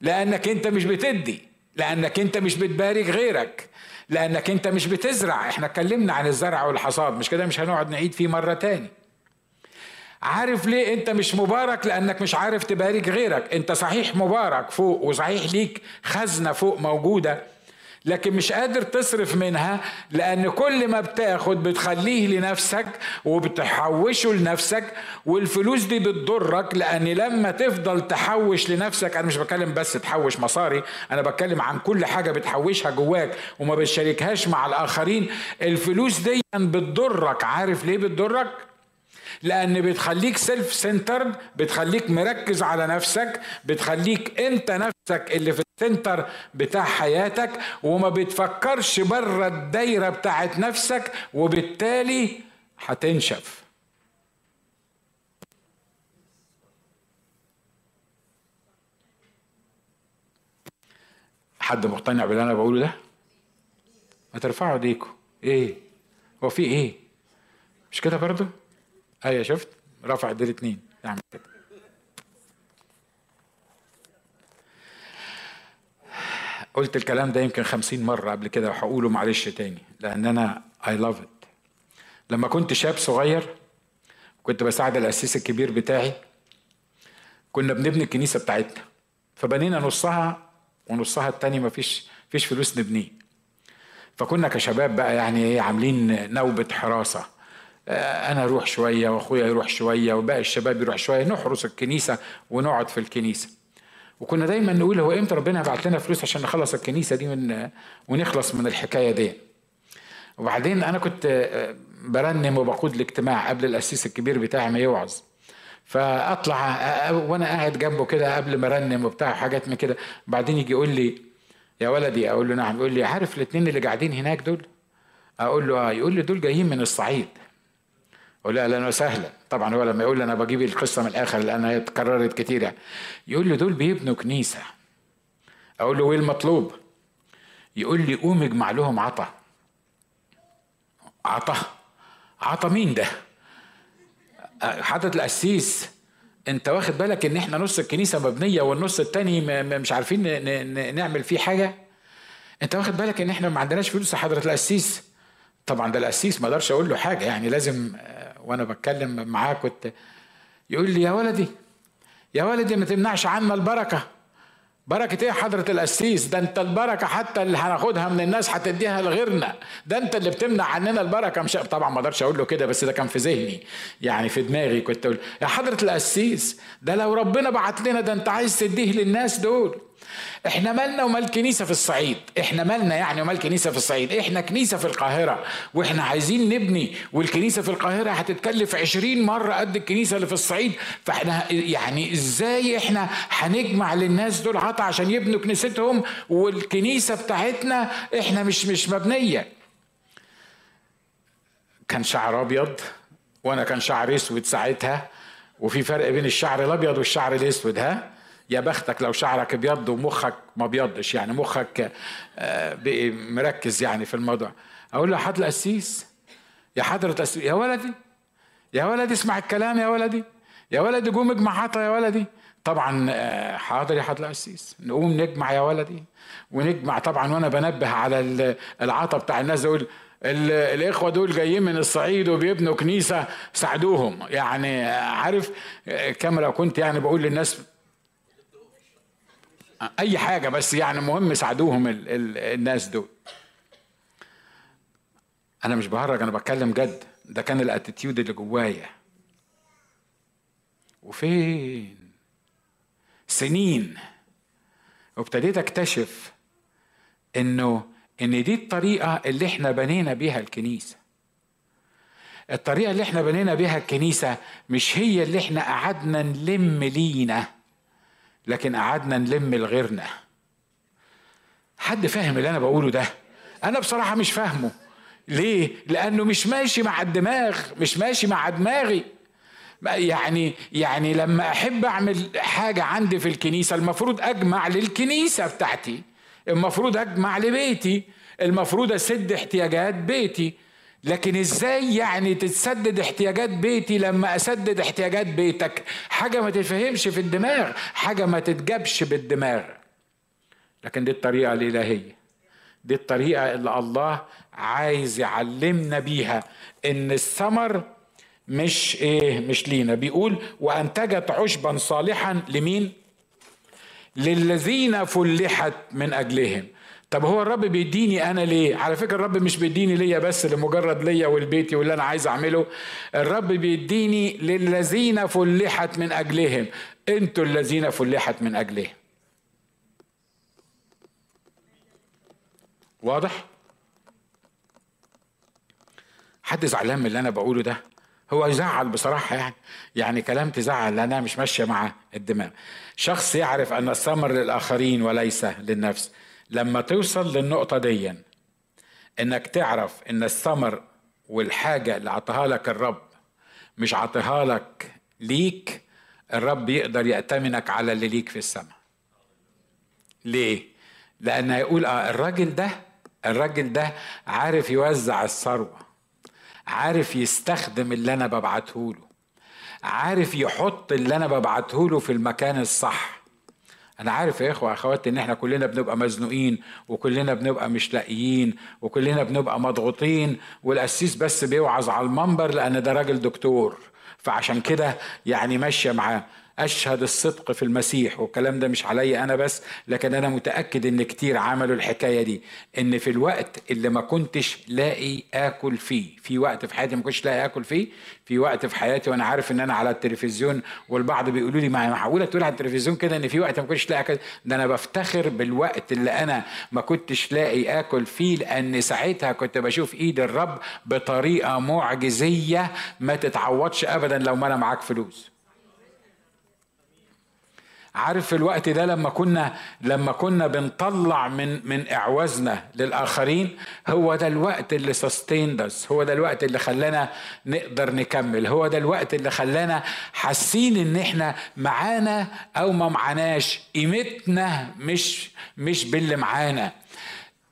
لأنك أنت مش بتدي لأنك أنت مش بتبارك غيرك لأنك أنت مش بتزرع. إحنا اتكلمنا عن الزرع والحصاد مش كده مش هنقعد نعيد فيه مرة تاني. عارف ليه أنت مش مبارك؟ لأنك مش عارف تبارك غيرك. أنت صحيح مبارك فوق وصحيح ليك خزنة فوق موجودة. لكن مش قادر تصرف منها لأن كل ما بتاخد بتخليه لنفسك وبتحوشه لنفسك والفلوس دي بتضرك لأن لما تفضل تحوش لنفسك أنا مش بتكلم بس تحوش مصاري أنا بتكلم عن كل حاجة بتحوشها جواك وما بتشاركهاش مع الآخرين. الفلوس دي بتضرك. عارف ليه بتضرك؟ لأن بتخليك self-centered بتخليك مركز على نفسك بتخليك أنت نفسك اللي في ال center بتاع حياتك وما بتفكرش بره الدايرة بتاعت نفسك وبالتالي هتنشف. حد مقتنع باللي أنا بقوله ده؟ ما ترفعوا ايديكم إيه؟ هو في إيه؟ مش كده برضه أيوه شفت؟ رفع ايديه الاثنين اعمل كده. قلت الكلام ده يمكن خمسين مرة قبل كده وهقوله معلش تاني لأن أنا I love it. لما كنت شاب صغير كنت بساعد الأسيس الكبير بتاعي كنا بنبني الكنيسة بتاعتنا. فبنينا نصها ونصها التاني مفيش مفيش فلوس نبنيه. فكنا كشباب بقى يعني إيه عاملين نوبة حراسة. آه، أنا أروح شوية وأخويا يروح شوية وباقي الشباب يروح شوية نحرس الكنيسة ونقعد في الكنيسة. وكنا دايما نقول هو إمتى ربنا يبعت لنا فلوس عشان نخلص الكنيسة دي من ونخلص من الحكاية دي؟ وبعدين أنا كنت آه، برنم وبقود الاجتماع قبل القسيس الكبير بتاعي ما يوعظ. فأطلع وأنا قاعد جنبه كده قبل ما أرنم وبتاع حاجات من كده. بعدين يجي يقول لي يا ولدي أقول له نعم يقول لي عارف الاثنين اللي قاعدين هناك دول؟ أقول له آه يقول لي دول جايين من الصعيد. أقول له أهلا وسهلا طبعا هو لما يقول أنا بجيب القصة من الآخر لانها اتكررت كتير يعني يقول لي دول بيبنوا كنيسة. أقول له إيه المطلوب؟ يقول لي قوم اجمع لهم عطا. عطا؟ عطا مين ده؟ حضرة القسيس. أنت واخد بالك إن إحنا نص الكنيسة مبنية والنص التاني مش عارفين نعمل فيه حاجة؟ أنت واخد بالك إن إحنا ما عندناش فلوس حضره القسيس؟ طبعا ده القسيس ما أقدرش أقول له حاجة يعني لازم وأنا بتكلم معاه كنت يقول لي يا ولدي يا ولدي ما تمنعش عنا البركة. بركة إيه؟ حضرة القسيس. ده أنت البركة حتى اللي هناخدها من الناس هتديها لغيرنا. ده أنت اللي بتمنع عننا البركة. مش طبعا ما أقدرش أقول له كده بس ده كان في ذهني يعني في دماغي كنت أقول. يا حضرة القسيس ده لو ربنا بعت لنا ده أنت عايز تديه للناس دول. إحنا مالنا ومال كنيسة في الصعيد. إحنا مالنا يعني ومال كنيسة في الصعيد. إحنا كنيسة في القاهرة. وإحنا عايزين نبني والكنيسة في القاهرة هتتكلف عشرين مرة قد الكنيسة اللي في الصعيد. فإحنا يعني إزاي إحنا هنجمع للناس دول عطا عشان يبنوا كنيستهم؟ والكنيسة بتاعتنا إحنا مش مش مبنية. كان شعر أبيض وأنا كان شعر أسود ساعتها. وفي فرق بين الشعر الأبيض والشعر الأسود ها؟ يا بختك لو شعرك أبيض ومخك ما بيضش يعني مخك آه، بقي مركز يعني في الموضوع. أقول له حضر القسيس يا حضرة القسيس يا ولدي يا ولدي اسمع الكلام يا ولدي يا ولدي قوم اجمع عطا يا ولدي. طبعا آه، حاضر يا حضر القسيس نقوم نجمع يا ولدي ونجمع طبعا وأنا بنبه على العطا بتاع الناس دول. الإخوة دول جايين من الصعيد وبيبنوا كنيسة ساعدوهم. يعني عارف آه، كما لو كنت يعني بقول للناس أي حاجة بس يعني مهم ساعدوهم ال ال الناس دول. أنا مش بهرج أنا بتكلم جد. ده كان الأتيتيود اللي جوايا. وفين؟ سنين. وابتديت أكتشف إنه إن دي الطريقة اللي إحنا بنينا بيها الكنيسة. الطريقة اللي إحنا بنينا بيها الكنيسة مش هي اللي إحنا قعدنا نلم لينا. لكن قعدنا نلم لغيرنا. حد فاهم اللي أنا بقوله ده؟ أنا بصراحة مش فاهمه. ليه؟ لأنه مش ماشي مع الدماغ مش ماشي مع دماغي. يعني يعني لما أحب أعمل حاجة عندي في الكنيسة المفروض أجمع للكنيسة بتاعتي. المفروض أجمع لبيتي. المفروض أسد احتياجات بيتي. لكن إزاي يعني تتسدد احتياجات بيتي لما أسدد احتياجات بيتك؟ حاجة ما تفهمش في الدماغ حاجة ما تتجابش بالدماغ. لكن دي الطريقة الإلهية. دي الطريقة اللي الله عايز يعلمنا بيها إن الثمر مش إيه مش لينا. بيقول وانتجت عشبا صالحا لمين؟ للذين فلحت من أجلهم. طب هو الرب بيديني أنا ليه؟ على فكرة الرب مش بيديني ليا بس لمجرد ليا ولبيتي واللي أنا عايز أعمله. الرب بيديني للذين فلحت من أجلهم. أنتوا الذين فلحت من أجلهم. واضح؟ حد زعلان من اللي أنا بقوله ده؟ هو يزعل بصراحة يعني. يعني كلام تزعل لأنها مش ماشية مع الدماغ. شخص يعرف أن الثمر للآخرين وليس للنفس. لما توصل للنقطة دي إنك تعرف إن الثمر والحاجة اللي عطاها لك الرب مش عطاها لك ليك الرب يقدر يأتمنك على اللي ليك في السماء ليه؟ لأن هيقول آه الراجل ده الراجل ده عارف يوزع الثروة عارف يستخدم اللي أنا ببعته له عارف يحط اللي أنا ببعته له في المكان الصح أنا عارف يا إخوة أخواتي إن إحنا كلنا بنبقى مزنوقين وكلنا بنبقى مش لاقيين وكلنا بنبقى مضغوطين والقسيس بس بيوعظ على المنبر لأن ده راجل دكتور. فعشان كده يعني ماشية معاه. أشهد الصدق في المسيح والكلام ده مش عليا أنا بس لكن أنا متأكد إن كتير عملوا الحكاية دي. إن في الوقت اللي ما كنتش لاقي آكل فيه في وقت في حياتي ما كنتش لاقي آكل فيه في وقت في حياتي وأنا عارف إن أنا على التلفزيون والبعض بيقولوا لي ما معقولة تقول على التلفزيون كده إن في وقت ما كنتش لاقي آكل؟ ده أنا بفتخر بالوقت اللي أنا ما كنتش لاقي آكل فيه لأن ساعتها كنت بشوف إيد الرب بطريقة معجزية ما تتعوضش ابدا لو ما أنا معاك فلوس. عارف الوقت ده لما كنا لما كنا بنطلع من من إعوازنا للآخرين هو ده الوقت اللي سستيندس هو ده الوقت اللي خلانا نقدر نكمل هو ده الوقت اللي خلانا حاسين إن إحنا معانا أو ما معناش. قيمتنا مش مش باللي معانا.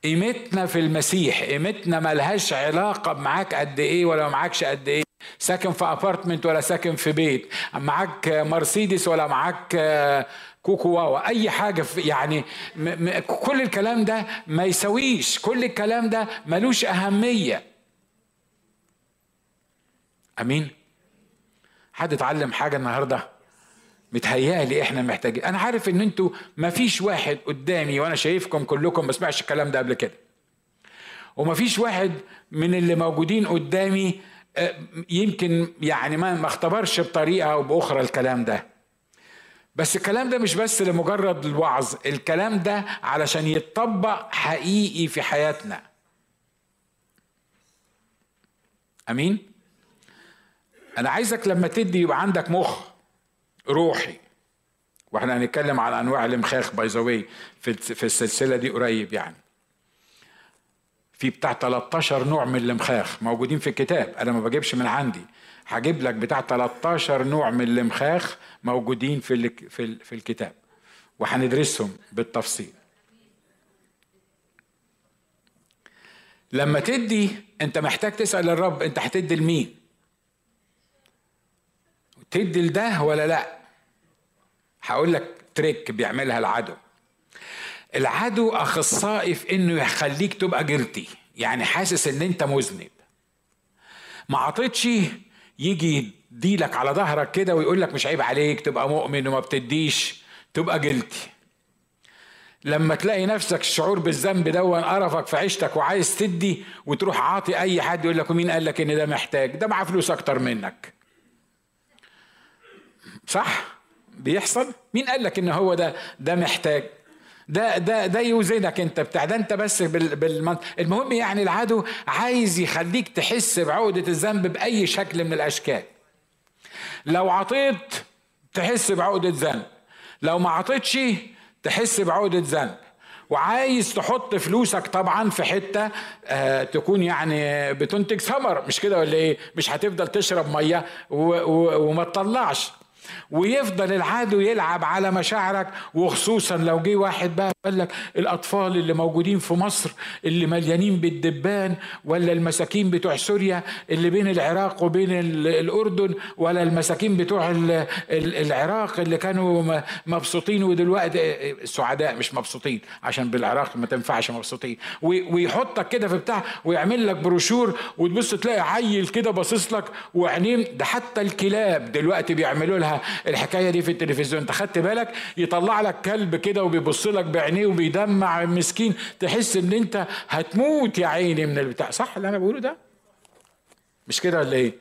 قيمتنا في المسيح قيمتنا ملهاش علاقة معاك قد إيه ولا معاكش قد إيه. ساكن في apartment ولا ساكن في بيت معاك مرسيدس ولا معاك كوكو واوا أي حاجة في يعني م م كل الكلام ده ما يسويش كل الكلام ده ملوش أهمية. أمين؟ حد اتعلم حاجة النهارده؟ متهيألي إحنا محتاجين. أنا عارف إن أنتوا ما فيش واحد قدامي وأنا شايفكم كلكم ما سمعش الكلام ده قبل كده. وما فيش واحد من اللي موجودين قدامي آه، يمكن يعني ما اختبرش بطريقة أو بأخرى الكلام ده. بس الكلام ده مش بس لمجرد الوعظ الكلام ده علشان يتطبق حقيقي في حياتنا. أمين؟ أنا عايزك لما تدي يبقى عندك مخ روحي. وإحنا هنتكلم على أنواع الامخاخ باي ذا في السلسلة دي قريب يعني. في بتاع 13 نوع من الامخاخ موجودين في الكتاب. أنا ما بجيبش من عندي. هجيب لك بتاع 13 نوع من الامخاخ موجودين في في في الكتاب وهندرسهم بالتفصيل. لما تدي أنت محتاج تسأل الرب أنت هتدي لمين؟ تدي لده ولا لأ؟ هقول لك تريك بيعملها العدو. العدو أخصائي في إنه يخليك تبقى جلتي يعني حاسس إن أنت مذنب. ما عطيتش يجي يديلك على ظهرك كده ويقول لك مش عيب عليك تبقى مؤمن وما بتديش تبقى جلتي لما تلاقي نفسك الشعور بالذنب ده قرفك في عيشتك وعايز تدي وتروح عاطي أي حد يقول لك ومين قال لك إن ده محتاج؟ ده معاه فلوس أكتر منك. صح؟ بيحصل؟ مين قال لك إن هو ده ده محتاج؟ ده ده ده يوزنك انت بتاع ده انت بس بالمنطق المهم يعني العدو عايز يخليك تحس بعقدة الذنب بأي شكل من الأشكال. لو عطيت تحس بعقدة ذنب لو ما عطيتش تحس بعقدة ذنب. وعايز تحط فلوسك طبعا في حتة آه تكون يعني بتنتج ثمر مش كده ولا إيه؟ مش هتفضل تشرب مية وما تطلعش. ويفضل العدو يلعب على مشاعرك وخصوصا لو جه واحد بقى قال لك الأطفال اللي موجودين في مصر اللي مليانين بالدبان ولا المساكين بتوع سوريا اللي بين العراق وبين الأردن ولا المساكين بتوع العراق اللي كانوا مبسوطين ودلوقتي سعداء مش مبسوطين عشان بالعراق ما تنفعش مبسوطين. ويحطك كده في بتاع ويعمل لك بروشور وتبص تلاقي عيل كده باصص لك وعينيه ده حتى الكلاب دلوقتي بيعملوا لها الحكاية دي في التلفزيون. انت خدت بالك؟ يطلع لك كلب كده وبيبص لك بعينيه وبيدمع مسكين تحس إن أنت هتموت يا عيني من البتاع. صح اللي أنا بقوله ده؟ مش كده ولا إيه؟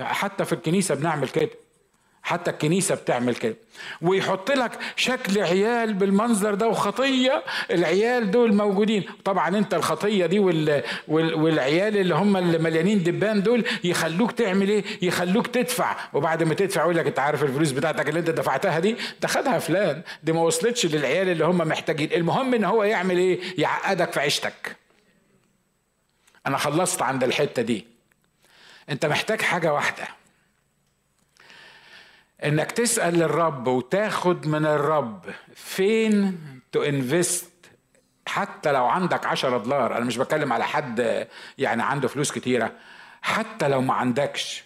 حتى في الكنيسة بنعمل كده. حتى الكنيسة بتعمل كده. ويحط لك شكل عيال بالمنظر ده وخطية العيال دول موجودين. طبعا أنت الخطية دي وال... وال... والعيال اللي هم اللي مليانين دبان دول يخلوك تعمل إيه؟ يخلوك تدفع. وبعد ما تدفع يقول لك أنت عارف الفلوس بتاعتك اللي أنت دفعتها دي؟ ده خدها فلان. دي ما وصلتش للعيال اللي هم محتاجين. المهم إن هو يعمل إيه؟ يعقدك في عيشتك. أنا خلصت عند الحتة دي. أنت محتاج حاجة واحدة. إنك تسأل الرب وتاخد من الرب فين تو انفست حتى لو عندك عشرة دولار. أنا مش بتكلم على حد يعني عنده فلوس كتيرة. حتى لو ما عندكش.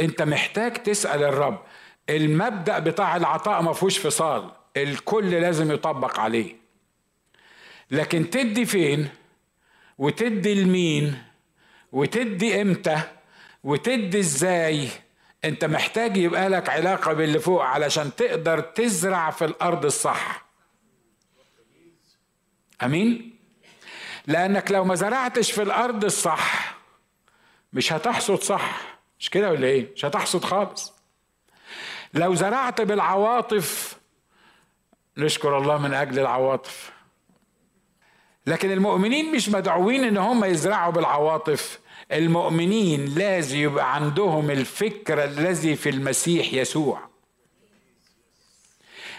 أنت محتاج تسأل الرب. المبدأ بتاع العطاء ما فيهوش فصال. الكل لازم يطبق عليه. لكن تدي فين؟ وتدي لمين؟ وتدي إمتى؟ وتدي إزاي؟ انت محتاج يبقى لك علاقة باللي فوق علشان تقدر تزرع في الأرض الصح. أمين؟ لأنك لو ما زرعتش في الأرض الصح مش هتحصد صح. مش كده ولا إيه؟ مش هتحصد خالص. لو زرعت بالعواطف نشكر الله من أجل العواطف. لكن المؤمنين مش مدعوين إن هم يزرعوا بالعواطف. المؤمنين لازم يبقى عندهم الفكر الذي في المسيح يسوع.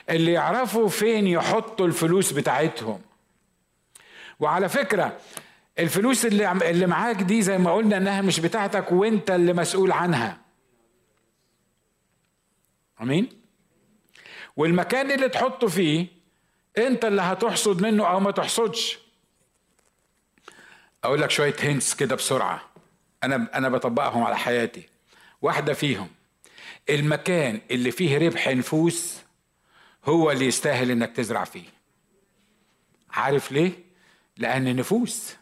اللي يعرفوا فين يحطوا الفلوس بتاعتهم. وعلى فكرة الفلوس اللي اللي معاك دي زي ما قلنا إنها مش بتاعتك وإنت اللي مسؤول عنها. آمين؟ والمكان اللي تحطه فيه إنت اللي هتحصد منه أو ما تحصدش. أقول لك شوية هنس كده بسرعة. أنا أنا بطبقهم على حياتي. واحدة فيهم المكان اللي فيه ربح نفوس هو اللي يستاهل إنك تزرع فيه. عارف ليه؟ لأن نفوس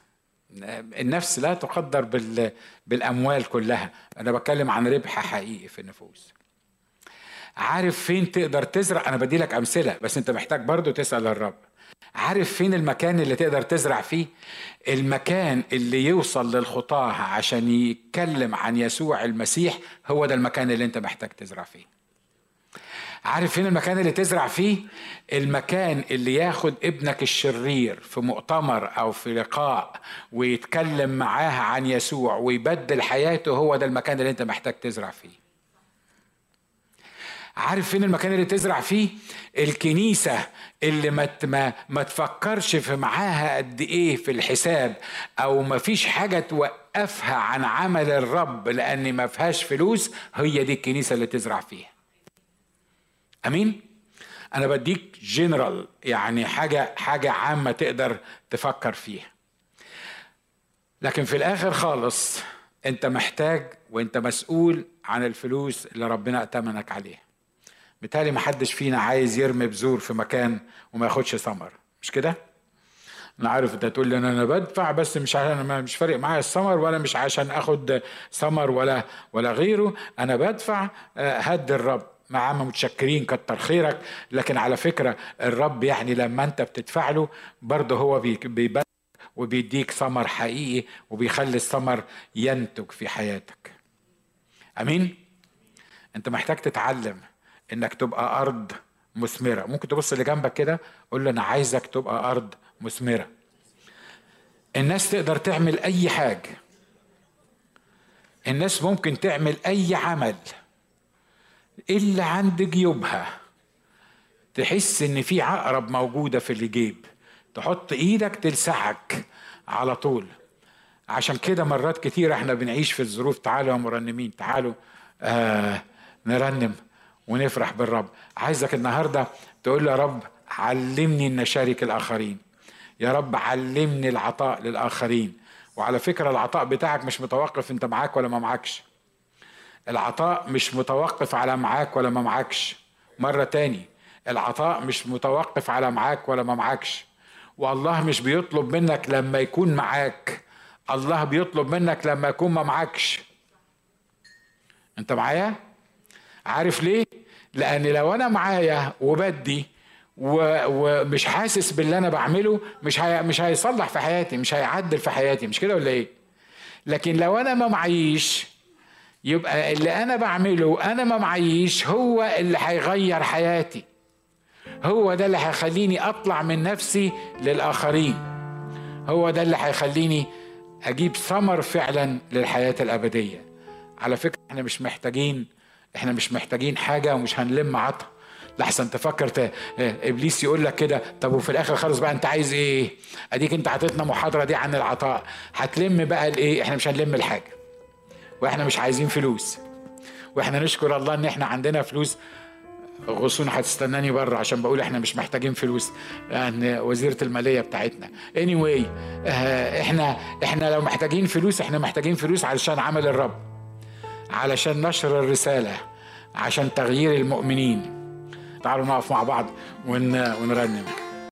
النفس لا تقدر بال... بالأموال كلها. أنا بتكلم عن ربح حقيقي في النفوس. عارف فين تقدر تزرع؟ أنا بدي لك أمثلة بس أنت محتاج برضو تسأل الرب. عارف فين المكان اللي تقدر تزرع فيه؟ المكان اللي يوصل للخطاة عشان يتكلم عن يسوع المسيح هو ده المكان اللي انت محتاج تزرع فيه. عارف فين المكان اللي تزرع فيه؟ المكان اللي ياخد ابنك الشرير في مؤتمر أو في لقاء ويتكلم معاه عن يسوع ويبدل حياته هو ده المكان اللي انت محتاج تزرع فيه. عارف فين المكان اللي تزرع فيه؟ الكنيسة اللي ما ما, ما تفكرش في معاها قد إيه في الحساب أو ما فيش حاجة توقفها عن عمل الرب لأن ما فيهاش فلوس هي دي الكنيسة اللي تزرع فيها. أمين؟ أنا بديك جنرال يعني حاجة حاجة عامة تقدر تفكر فيها. لكن في الآخر خالص أنت محتاج وأنت مسؤول عن الفلوس اللي ربنا ائتمنك عليها. بالتالي ما حدش فينا عايز يرمي بذور في مكان وما ياخدش ثمر. مش كده؟ أنا عارف أنت تقول لي أنا بدفع بس مش عشان مش فارق معايا الثمر ولا مش عشان آخد ثمر ولا ولا غيره. أنا بدفع آه، هد الرب. مع متشكرين كتر خيرك. لكن على فكرة الرب يعني لما أنت بتدفع له برضه هو بيبارك وبيديك ثمر حقيقي وبيخلي الثمر ينتج في حياتك. آمين؟ أنت محتاج تتعلم إنك تبقى أرض مثمرة. ممكن تبص اللي جنبك كده قول له أنا عايزك تبقى أرض مثمرة. الناس تقدر تعمل أي حاجة. الناس ممكن تعمل أي عمل إلا عند جيوبها. تحس إن في عقرب موجودة في الجيب. تحط إيدك تلسعك على طول. عشان كده مرات كتير إحنا بنعيش في الظروف تعالوا يا مرنمين تعالوا آه نرنم. ونفرح بالرب. عايزك النهارده تقول له يا رب علمني ان اشارك الآخرين. يا رب علمني العطاء للآخرين. وعلى فكرة العطاء بتاعك مش متوقف أنت معاك ولا ما معكش العطاء مش متوقف على معاك ولا ما معكش مرة تاني العطاء مش متوقف على معاك ولا ما معكش والله مش بيطلب منك لما يكون معاك. الله بيطلب منك لما يكون ما معكش أنت معايا؟ عارف ليه؟ لأن لو أنا معايا وبدي ومش حاسس باللي أنا بعمله مش هي... مش هيصلح في حياتي مش هيعدل في حياتي مش كده ولا إيه؟ لكن لو أنا ما معيش يبقى اللي أنا بعمله أنا ما معيش هو اللي هيغير حياتي. هو ده اللي هيخليني أطلع من نفسي للآخرين. هو ده اللي هيخليني أجيب ثمر فعلا للحياة الأبدية. على فكرة إحنا مش محتاجين إحنا مش محتاجين حاجة ومش هنلم عطا. لحسن تفكر ت... إبليس يقول لك كده طب وفي الآخر خالص بقى انت عايز إيه؟ أديك انت عطيتنا محاضرة دي عن العطاء. هتلم بقى الايه إحنا مش هنلم الحاجة. وإحنا مش عايزين فلوس. وإحنا نشكر الله إن إحنا عندنا فلوس. غصون هتستناني بره عشان بقول إحنا مش محتاجين فلوس. يعني وزيرة المالية بتاعتنا. Anyway آه إحنا إحنا لو محتاجين فلوس إحنا محتاجين فلوس علشان عمل الرب. علشان نشر الرسالة عشان تغيير المؤمنين. تعالوا نقف مع بعض ونرنم.